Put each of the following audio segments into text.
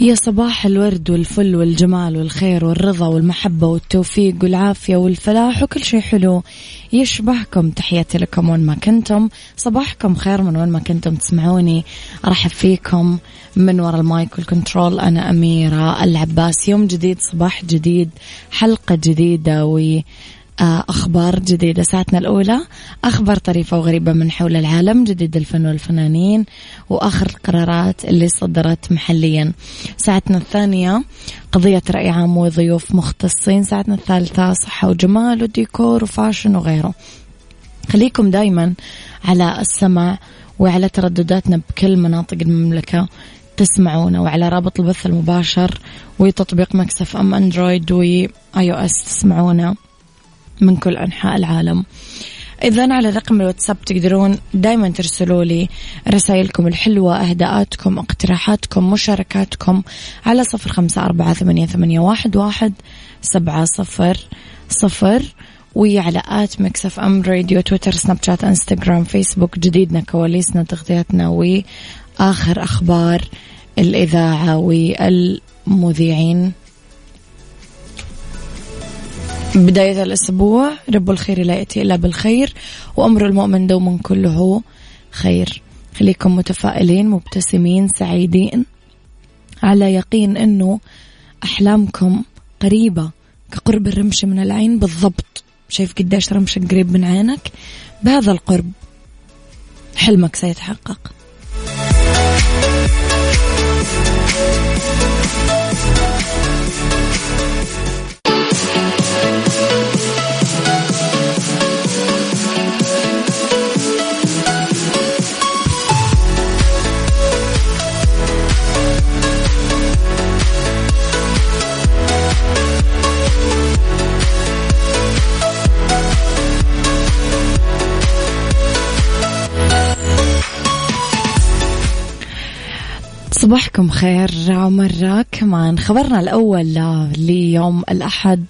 يا صباح الورد والفل والجمال والخير والرضا والمحبة والتوفيق والعافية والفلاح وكل شيء حلو. يشبهكم تحياتي لكم وين ما كنتم. صباحكم خير من وين ما كنتم تسمعوني. أرحب فيكم من وراء ال mic وال control. أنا أميرة العباس. يوم جديد صباح جديد حلقة جديدة و أخبار جديدة ساعتنا الأولى. أخبار طريفة وغريبة من حول العالم جديد الفن والفنانين وآخر القرارات اللي صدرت محليا. ساعتنا الثانية قضية رأي عام وضيوف مختصين. ساعتنا الثالثة صحة وجمال وديكور و fashion وغيره. خليكم دايما على السمع وعلى تردداتنا بكل مناطق المملكة. تسمعونا وعلى رابط البث المباشر وتطبيق Mix FM Android و iOS. تسمعونا. من كل أنحاء العالم. إذا على رقم الواتساب تقدرون دايما ترسلوا لي رسائلكم الحلوة أهداءاتكم اقتراحاتكم مشاركاتكم على صفر خمسة أربعة ثمانية, ثمانية واحد, واحد سبعة صفر صفر. وعلى at Mix FM Radio تويتر سناب شات إنستغرام فيسبوك جديدنا كواليسنا تغطياتنا وآخر أخبار الإذاعة والمذيعين. بداية الأسبوع رب الخير لا يأتي إلا بالخير وأمر المؤمن دوما كله خير. خليكم متفائلين مبتسمين سعيدين. على يقين أنه أحلامكم قريبة كقرب الرمش من العين بالضبط. شايف قديش رمشك قريب من عينك؟ بهذا القرب حلمك سيتحقق. صباحكم خير. مرة. كمان خبرنا الأول ليوم الأحد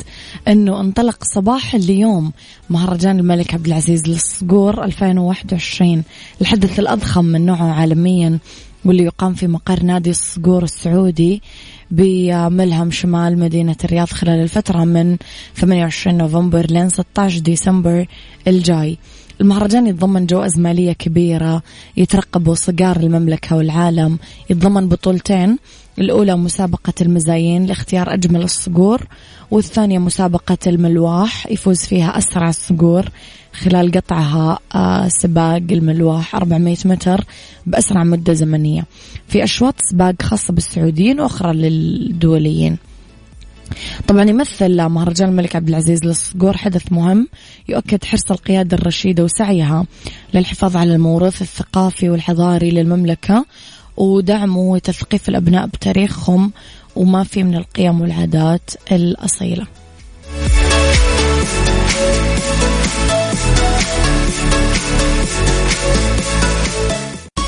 أنه انطلق صباح اليوم مهرجان الملك عبد العزيز للصقور 2021 الحدث الأضخم من نوعه عالميا واللي يقام في مقر نادي الصقور السعودي بملهم شمال مدينة الرياض خلال الفترة من 28 نوفمبر لين 16 ديسمبر الجاي. المهرجان يتضمن جوائز مالية كبيرة يترقبوا صقار المملكة والعالم يتضمن بطولتين الأولى مسابقة المزايين لاختيار أجمل الصقور والثانية مسابقة الملواح يفوز فيها أسرع الصقور خلال قطعها آه، سباق الملواح 400 متر بأسرع مدة زمنية. في أشواط سباق خاصة بالسعوديين وأخرى للدوليين. طبعا يمثل مهرجان الملك عبد العزيز للصقور حدث مهم يؤكد حرص القيادة الرشيدة وسعيها للحفاظ على الموروث الثقافي والحضاري للمملكة ودعم وتثقيف الأبناء بتاريخهم وما في من القيم والعادات الأصيلة.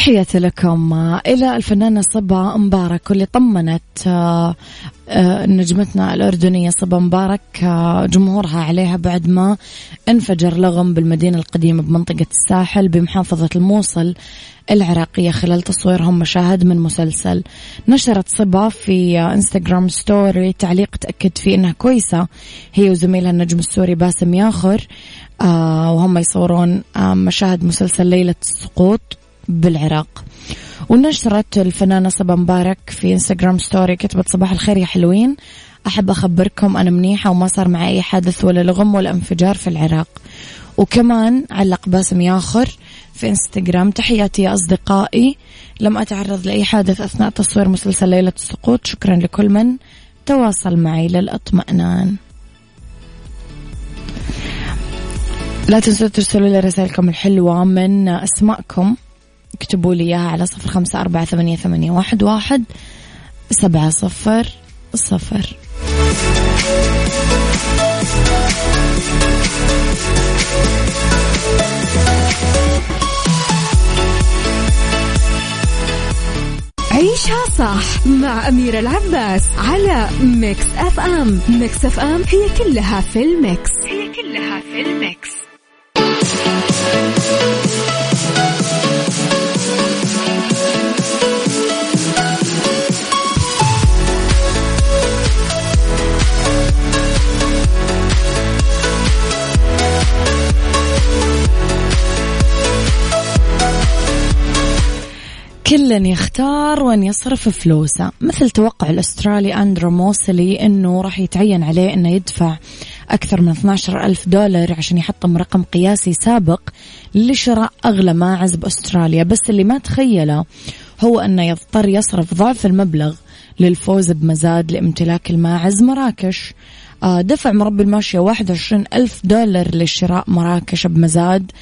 تحياتي لكم. إلى الفنانة صبا مبارك واللي طمنت آه، آه، نجمتنا الأردنية صبا مبارك آه، جمهورها عليها بعد ما انفجر لغم بالمدينة القديمة بمنطقة الساحل بمحافظة الموصل العراقية خلال تصويرهم مشاهد من مسلسل. نشرت صبا في انستغرام story تعليق تأكد فيه أنها كويسة. هي وزميلها النجم السوري باسم ياخور وهم يصورون مشاهد مسلسل ليلة السقوط بالعراق. ونشرت الفنانة صبا مبارك في انستغرام ستوري كتبت صباح الخير يا حلوين. أحب أخبركم أنا منيحة وما صار معي أي حادث ولا لغم ولا انفجار في العراق. وكمان علق باسم ياخر في انستغرام تحياتي يا أصدقائي. لم أتعرض لأي حادث أثناء تصوير مسلسل ليلة السقوط. شكرا لكل من تواصل معي للأطمئنان. لا تنسوا ترسلوا لي رسائلكم الحلوة من أسماءكم. اكتبوا لي إياها على صفر خمسة أربعة ثمانية, ثمانية واحد, واحد سبعة صفر صفر. عيشها صح مع أميرة العباس على Mix FM. Mix FM هي كلها في ال mix. هي كلها في ال mix. كل يختار وين يصرف فلوسه. مثل توقع الأسترالي أندرو موسلي أنه راح يتعين عليه أنه يدفع أكثر من 12 ألف دولار عشان يحطم رقم قياسي سابق لشراء أغلى ماعز بأستراليا. بس اللي ما تخيله هو أنه يضطر يصرف ضعف المبلغ للفوز بمزاد لامتلاك الماعز مراكش. آه، دفع مربي الماشية 21 ألف دولار لشراء مراكش بمزاد.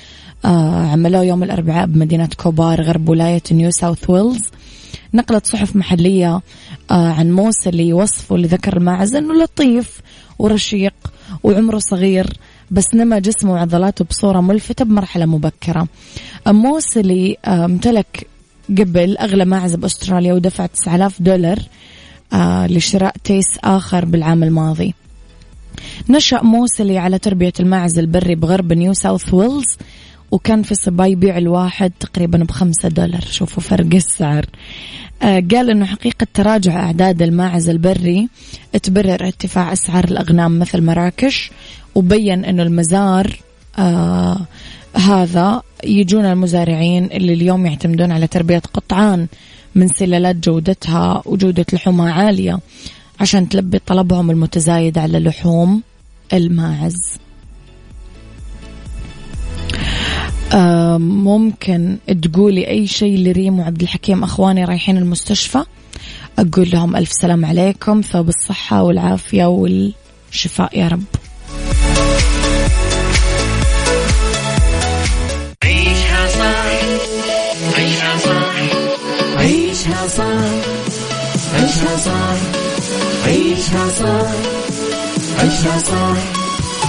عملوه يوم الأربعاء بمدينة كوبار غرب ولاية نيو ساوث ويلز نقلت صحف محلية آه عن موسلي وصفه لذكر الماعز أنه لطيف ورشيق وعمره صغير بس نما جسمه وعضلاته بصورة ملفتة بمرحلة مبكرة. موسلي آه امتلك قبل أغلى ماعز بأستراليا ودفع 9000 دولار آه لشراء تيس آخر بالعام الماضي. نشأ موسلي على تربية الماعز البري بغرب نيو ساوث ويلز وكان في صباه يبيع الواحد تقريبا بخمسة دولار. شوفوا فرق السعر. آه قال إنه حقيقة تراجع أعداد الماعز البري تبرر ارتفاع أسعار الأغنام مثل مراكش وبين إنه المزار آه هذا يجون المزارعين اللي اليوم يعتمدون على تربية قطعان من سلالات جودتها وجودة لحومها عالية عشان تلبي طلبهم المتزايد على لحوم الماعز. ممكن تقولي أي شيء لريم وعبد الحكيم أخواني رايحين المستشفى. أقول لهم ألف سلام عليكم ثوب الصحة والعافية والشفاء يا رب. عيشها صح عيشها صح عيشها صح عيشها صح عيشها صح عيشها صح.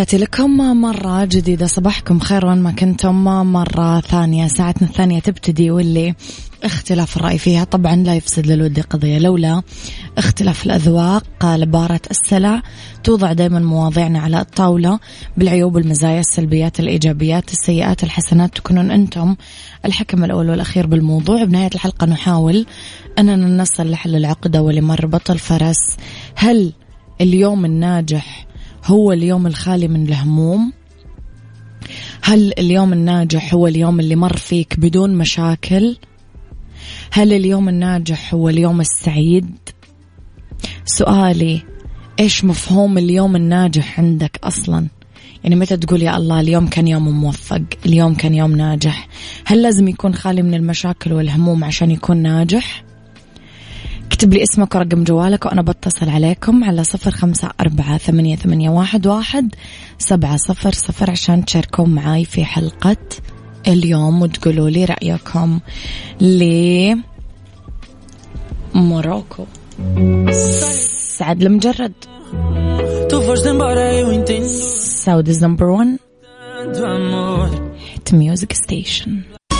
تحياتي لكم مرة جديدة. صباحكم خير وين ما كنتم. مرة ثانية ساعتنا الثانية تبتدي واللي اختلاف الرأي فيها. طبعا لا يفسد للود قضية. لولا اختلاف الأذواق لبارة السلع توضع دائما مواضيعنا على الطاولة. بالعيوب المزايا السلبيات الإيجابيات السيئات الحسنات تكونون أنتم الحكم الأول والأخير بالموضوع. بنهاية الحلقة نحاول أننا نصل لحل العقدة ولمربط الفرس. هل اليوم الناجح هو اليوم الخالي من الهموم؟ هل اليوم الناجح هو اليوم اللي مر فيك بدون مشاكل؟ هل اليوم الناجح هو اليوم السعيد؟ سؤالي إيش مفهوم اليوم الناجح عندك أصلا؟ يعني متى تقول يا الله اليوم كان يوم موفق اليوم كان يوم ناجح؟ هل لازم يكون خالي من المشاكل والهموم عشان يكون ناجح؟ اكتب لي اسمك ورقم جوالك وأنا بتصل عليكم على صفر خمسة أربعة ثمانية, ثمانية واحد, واحد سبعة صفر صفر عشان تشاركون معاي في حلقة اليوم وتقولوا لي رأيكم ل Morocco سعد المجرد. Saudi's number 1 music station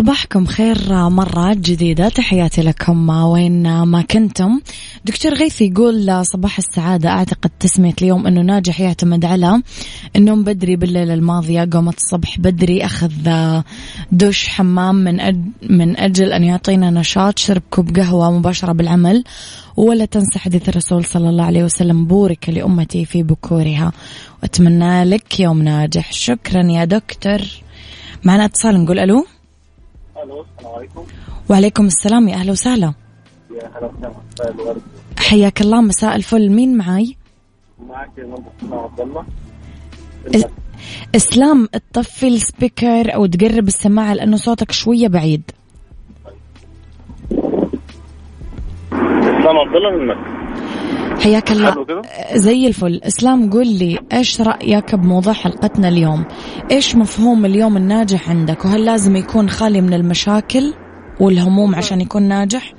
صباحكم خير مرة جديدة. تحياتي لكم وين ما كنتم. دكتور غيث يقول صباح السعادة. أعتقد تسمية اليوم أنه ناجح يعتمد على النوم بدري بالليلة الماضية. قومت الصبح بدري أخذ دش حمام من, أج من أجل أن يعطينا نشاط شرب كوب قهوة مباشرة بالعمل. ولا تنسى حديث الرسول صلى الله عليه وسلم بورك لأمتي في بكورها. وأتمنى لك يوم ناجح. شكرا يا دكتور. معنا اتصال نقول ألو. ألو السلام عليكم. وعليكم السلام يا أهلا وسهلا. يا أهلا وسهلا. حياك الله مساء الفل. مين معاي؟ معك عبد الله. إسلام تطفي السبيكر أو تقرب السماعة لأنه صوتك شوية بعيد. إسلام عبد الله منك. حياك الله. زي الفل. إسلام قول لي إيش رأيك بموضوع حلقتنا اليوم؟ إيش مفهوم اليوم الناجح عندك؟ وهل لازم يكون خالي من المشاكل والهموم عشان يكون ناجح؟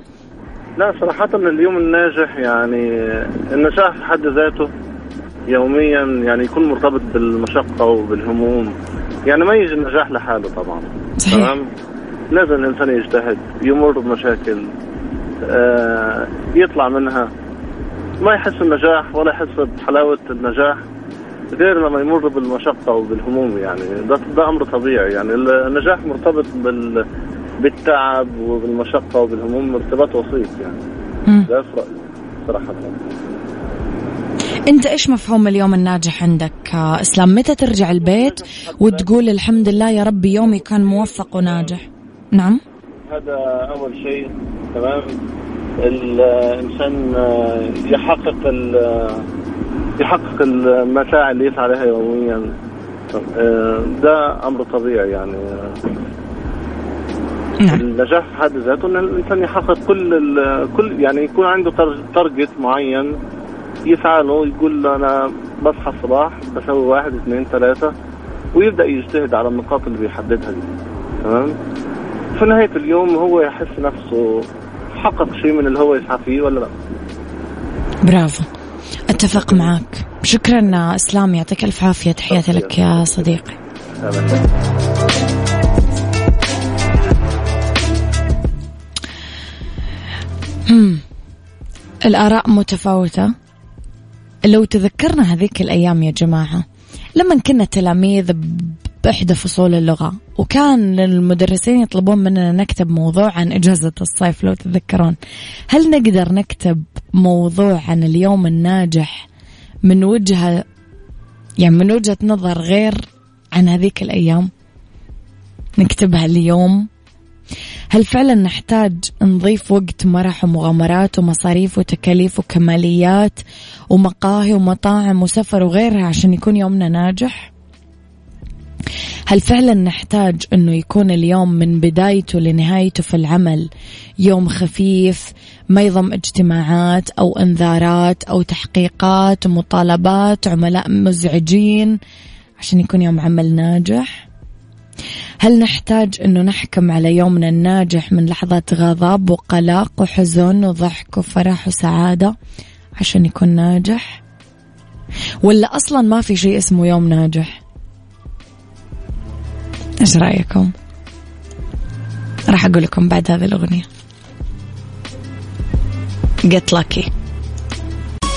لا صراحة اليوم الناجح يعني النجاح في حد ذاته يوميا يعني يكون مرتبط بالمشقة وبالهموم. يعني ما يجي النجاح لحاله طبعا. صحيح. تمام؟ لازم الإنسان يجتهد يمر بمشاكل آه يطلع منها. ما يحس بالنجاح ولا يحس بحلاوة النجاح. غير لما يمر بالمشقة وبالهموم يعني. ده, ده أمر طبيعي يعني. النجاح مرتبط بال بالتعب وبالمشقة وبالهموم ارتباط وسيط يعني. ده في رأيي صراحة. أنت إيش مفهوم اليوم الناجح عندك؟ إسلام متى ترجع البيت وتقول الحمد لله يا ربي يومي كان موفق وناجح؟ نعم. هذا أول شيء تمام. الإنسان يحقق يحقق المتاع اللي يسعى لها يوميا. ده أمر طبيعي يعني. نعم. النجاح في حد ذاته ان الإنسان يحقق كل كل يعني يكون عنده تارجت معين يسعى له يقول أنا بصحى الصباح بسوي واحد اثنين ثلاثة ويبدأ يجتهد على النقاط اللي بيحددها دي. تمام؟ في نهاية اليوم هو يحس نفسه حقق شيء من اللي هو يسعى فيه ولا لا؟ برافو. أتفق معك شكرا إسلام يعطيك ألف عافية. تحياتي لك يا صديقي. الآراء متفاوتة. لو تذكرنا هذيك الأيام يا جماعة لما كنا تلاميذ بإحدى فصول اللغة. وكان المدرسين يطلبون مننا نكتب موضوع عن إجازة الصيف لو تذكرون هل نقدر نكتب موضوع عن اليوم الناجح من وجهة يعني من وجهة نظر غير عن هذيك الأيام؟ نكتبها اليوم. هل فعلا نحتاج نضيف وقت مرح ومغامرات ومصاريف وتكاليف وكماليات ومقاهي ومطاعم وسفر وغيرها عشان يكون يومنا ناجح؟ هل فعلا نحتاج أنه يكون اليوم من بدايته لنهايته في العمل يوم خفيف ما يضم اجتماعات أو إنذارات أو تحقيقات ومطالبات عملاء مزعجين عشان يكون يوم عمل ناجح؟ هل نحتاج أنه نحكم على يومنا الناجح من لحظات غضب وقلق وحزن وضحك وفرح وسعادة عشان يكون ناجح؟ ولا أصلا ما في شيء اسمه يوم ناجح؟ إيش رأيكم؟ راح أقول لكم بعد هذه الأغنية. Get lucky.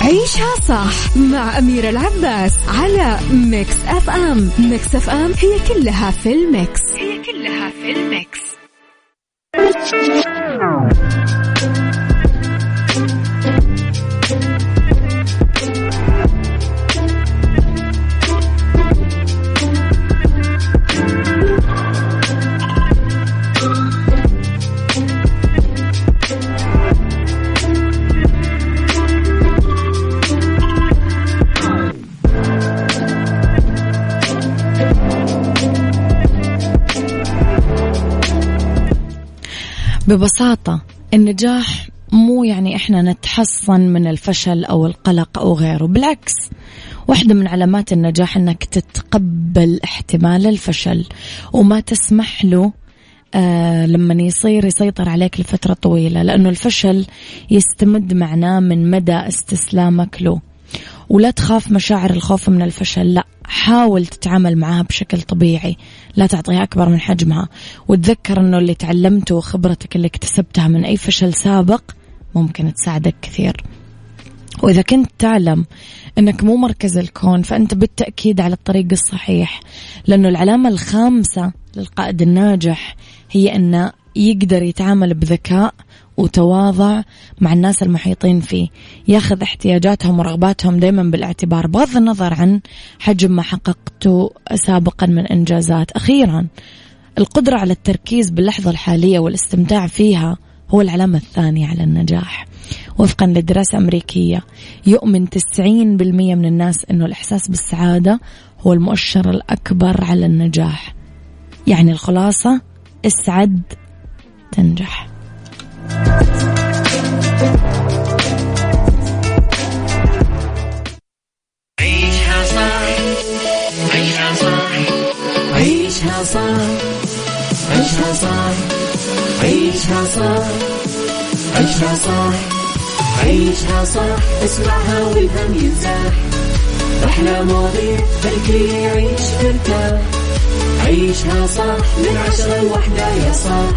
عيشها صح مع أميرة العباس على Mix FM Mix FM هي كلها في ال mix. هي كلها في ال mix. ببساطة النجاح مو يعني إحنا نتحصن من الفشل أو القلق أو غيره بالعكس واحدة من علامات النجاح إنك تتقبل احتمال الفشل وما تسمح له آه لما يصير يسيطر عليك لفترة طويلة لأنه الفشل يستمد معناه من مدى استسلامك له. ولا تخاف مشاعر الخوف من الفشل لا. حاول تتعامل معها بشكل طبيعي. لا تعطيها أكبر من حجمها. وتذكر أنه اللي تعلمته وخبرتك اللي اكتسبتها من أي فشل سابق ممكن تساعدك كثير. وإذا كنت تعلم أنك مو مركز الكون فأنت بالتأكيد على الطريق الصحيح. لأنه العلامة الخامسة للقائد الناجح هي أنه يقدر يتعامل بذكاء وتواضع مع الناس المحيطين فيه. ياخذ احتياجاتهم ورغباتهم دائما بالاعتبار بغض النظر عن حجم ما حققته سابقا من إنجازات. أخيرا القدرة على التركيز باللحظة الحالية والاستمتاع فيها هو العلامة الثانية على النجاح. وفقا لدراسة أمريكية يؤمن 90% من الناس أنه الإحساس بالسعادة هو المؤشر الأكبر على النجاح. يعني الخلاصة اسعد تنجح. عيشها صح عيشها صح عيشها صح. عيشها صح عيشها صح. عيشها صح عيشها صح اسمعها والهم ينزاح أحلى مواضيع خلي يعيش مرتاح عيشها صح من عشرة لوحدة يا صاح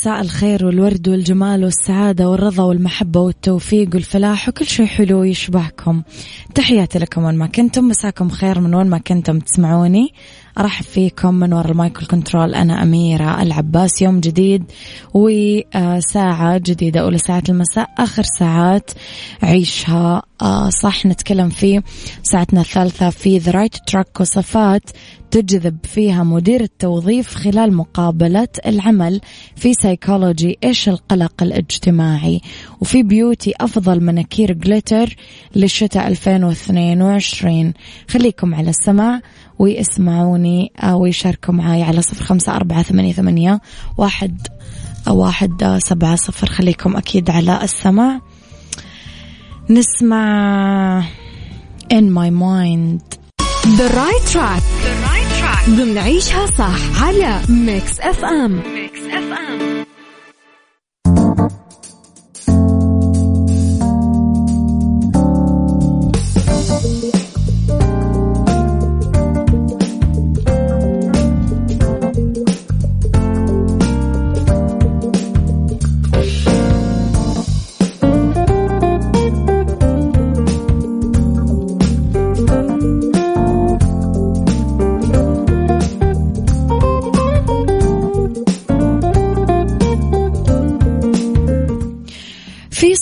مساء الخير والورد والجمال والسعادة والرضا والمحبة والتوفيق والفلاح وكل شيء حلو يشبهكم. تحياتي لكم وين ما كنتم مساكم خير من وين ما كنتم تسمعوني. أرحب فيكم من وراء ال mic وال control. أنا أميرة العباس يوم جديد وساعة جديدة أولى ساعات المساء آخر ساعات عيشها. آه، صح نتكلم فيه ساعتنا الثالثة في the right track وصفات تجذب فيها مدير التوظيف خلال مقابلة العمل في سيكولوجي إيش القلق الاجتماعي؟ وفي beauty أفضل مناكير glitter للشتاء 2022 خليكم على السماع. ويسمعوني أو يشاركوا معي على صفر خمسة أربعة ثمانية ثمانية واحد واحد سبعة صفر. خليكم أكيد على السمع. نسمع In My Mind. The Right Track, The right track. ضمن عيشها صح على ميكس ام ميكس اف ام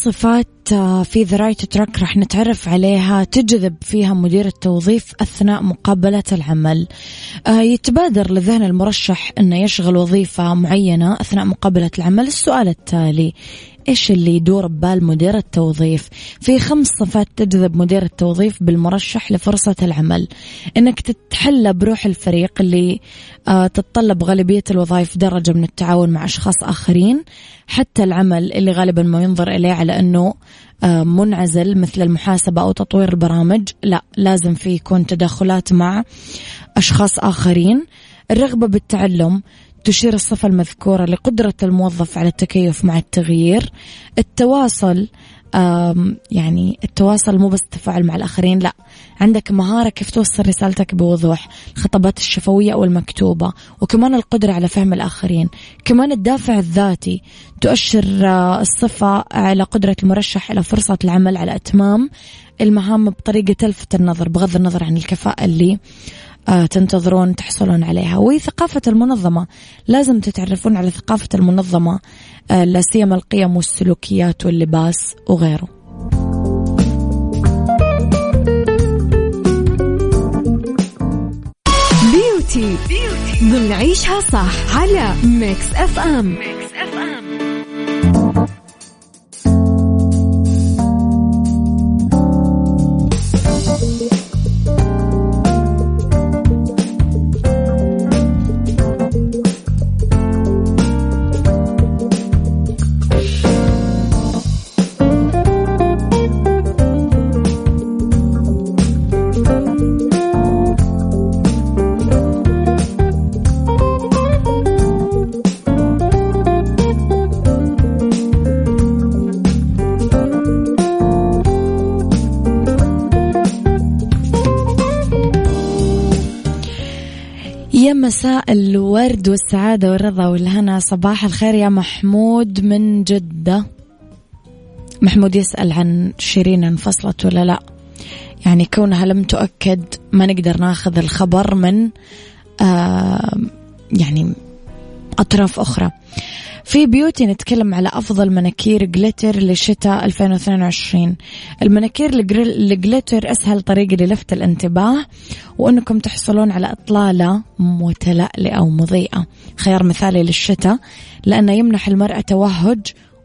صفات آه، في the right track راح نتعرف عليها تجذب فيها مدير التوظيف أثناء مقابلة العمل. آه، يتبادر لذهن المرشح أنه يشغل وظيفة معينة أثناء مقابلة العمل. السؤال التالي إيش اللي يدور ببال مدير التوظيف؟ في خمس صفات تجذب مدير التوظيف بالمرشح لفرصة العمل. إنك تتحلى بروح الفريق اللي آه تتطلب غالبية الوظائف درجة من التعاون مع أشخاص آخرين حتى العمل اللي غالبا ما ينظر إليه على أنه آه منعزل مثل المحاسبة أو تطوير البرامج. لا لازم في يكون تدخلات مع أشخاص آخرين. الرغبة بالتعلم تشير الصفة المذكورة لقدرة الموظف على التكيف مع التغيير. التواصل يعني التواصل مو بس التفاعل مع الآخرين لا. عندك مهارة كيف توصل رسالتك بوضوح الخطابات الشفوية أو المكتوبة وكمان القدرة على فهم الآخرين. كمان الدافع الذاتي تؤشر الصفة على قدرة المرشح على فرصة العمل على إتمام المهام بطريقة تلفت النظر بغض النظر عن الكفاءة اللي تنتظرون تحصلون عليها. وثقافة المنظمة. لازم تتعرفون على ثقافة المنظمة آه، لا سيما القيم والسلوكيات واللباس وغيره. بيوتي, بيوتي. ضمن عيشها صح على ميكس اف ام ميكس اف مساء الورد والسعادة والرضا والهنا. صباح الخير يا محمود من جدة. محمود يسأل عن شيرين انفصلت ولا لا؟ يعني كونها لم تؤكد ما نقدر ناخذ الخبر من آه يعني أطراف أخرى. في بيوتي نتكلم على أفضل مناكير جليتر لشتاء 2022 المناكير الجليتر أسهل طريقة للفت الانتباه وأنكم تحصلون على إطلالة متلألئة ومضيئة خيار مثالي للشتاء لأنه يمنح المرأة توهج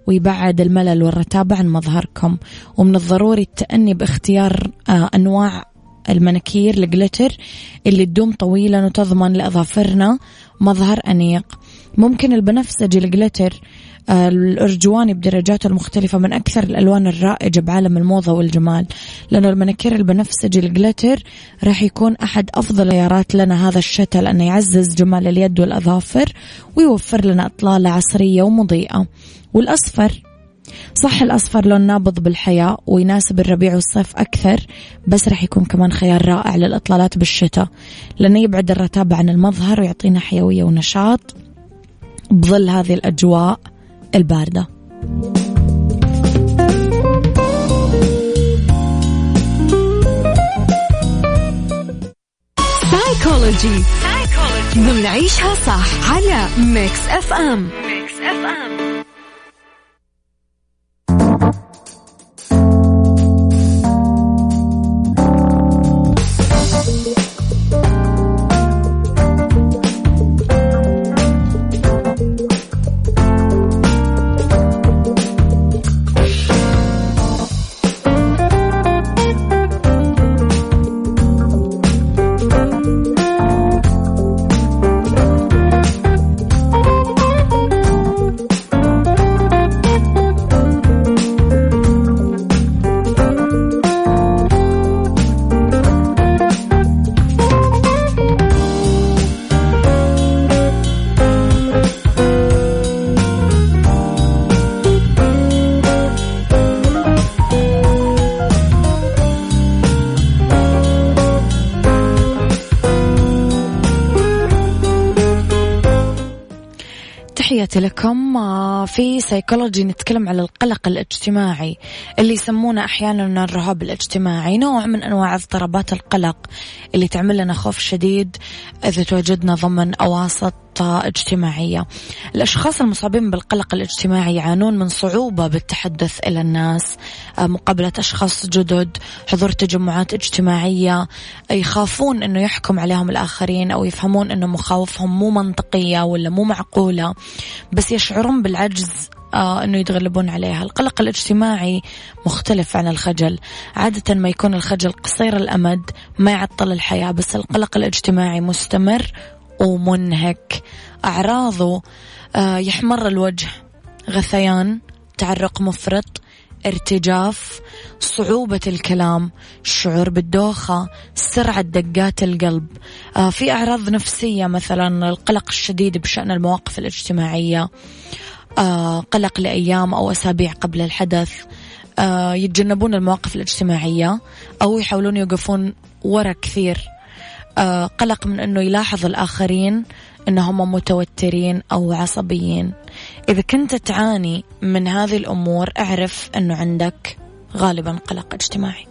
ويبعد الملل والرتابة عن مظهركم. ومن الضروري التأني باختيار آه، أنواع المناكير الجليتر اللي تدوم طويلا وتضمن لأظافرنا مظهر أنيق. ممكن البنفسجي الجلتر آه، الأرجواني بدرجاته المختلفة من أكثر الألوان الرائجة بعالم الموضة والجمال. لأنه المناكير البنفسجي الجلتر راح يكون أحد أفضل الخيارات لنا هذا الشتاء لأنه يعزز جمال اليد والأظافر ويوفر لنا إطلالة عصرية ومضيئة. والأصفر صح الأصفر لون نابض بالحياة ويناسب الربيع والصيف أكثر بس رح يكون كمان خيار رائع للإطلالات بالشتاء. لأنه يبعد الرتابة عن المظهر ويعطينا حيوية ونشاط. بظل هذه الأجواء الباردة. سايكولوجي ضمن عيشها صح على ميكس اف ام ميكس اف ام تحياتي لكم في سيكولوجي نتكلم على القلق الاجتماعي اللي يسمونه أحيانا الرهاب الاجتماعي نوع من أنواع اضطرابات القلق اللي تعمل لنا خوف شديد إذا تواجدنا ضمن أواسط اجتماعية. الأشخاص المصابين بالقلق الاجتماعي يعانون من صعوبة بالتحدث إلى الناس آه، مقابلة أشخاص جدد حضور تجمعات اجتماعية يخافون أنه يحكم عليهم الآخرين أو يفهمون أنه مخاوفهم مو منطقية ولا مو معقولة بس يشعرون بالعجز آه أنه يتغلبون عليها. القلق الاجتماعي مختلف عن الخجل. عادة ما يكون الخجل قصير الأمد ما يعطل الحياة بس القلق الاجتماعي مستمر ومنهك. أعراضه آه يحمر الوجه. غثيان تعرق مفرط ارتجاف صعوبة الكلام الشعور بالدوخة سرعة دقات القلب. آه في أعراض نفسية مثلا القلق الشديد بشأن المواقف الاجتماعية. قلق لأيام أو أسابيع قبل الحدث آه يتجنبون المواقف الاجتماعية أو يحاولون يوقفون ورا كثير. آه قلق من أنه يلاحظ الآخرين أنهم متوترين أو عصبيين. إذا كنت تعاني من هذه الأمور أعرف أنه عندك غالبا قلق اجتماعي.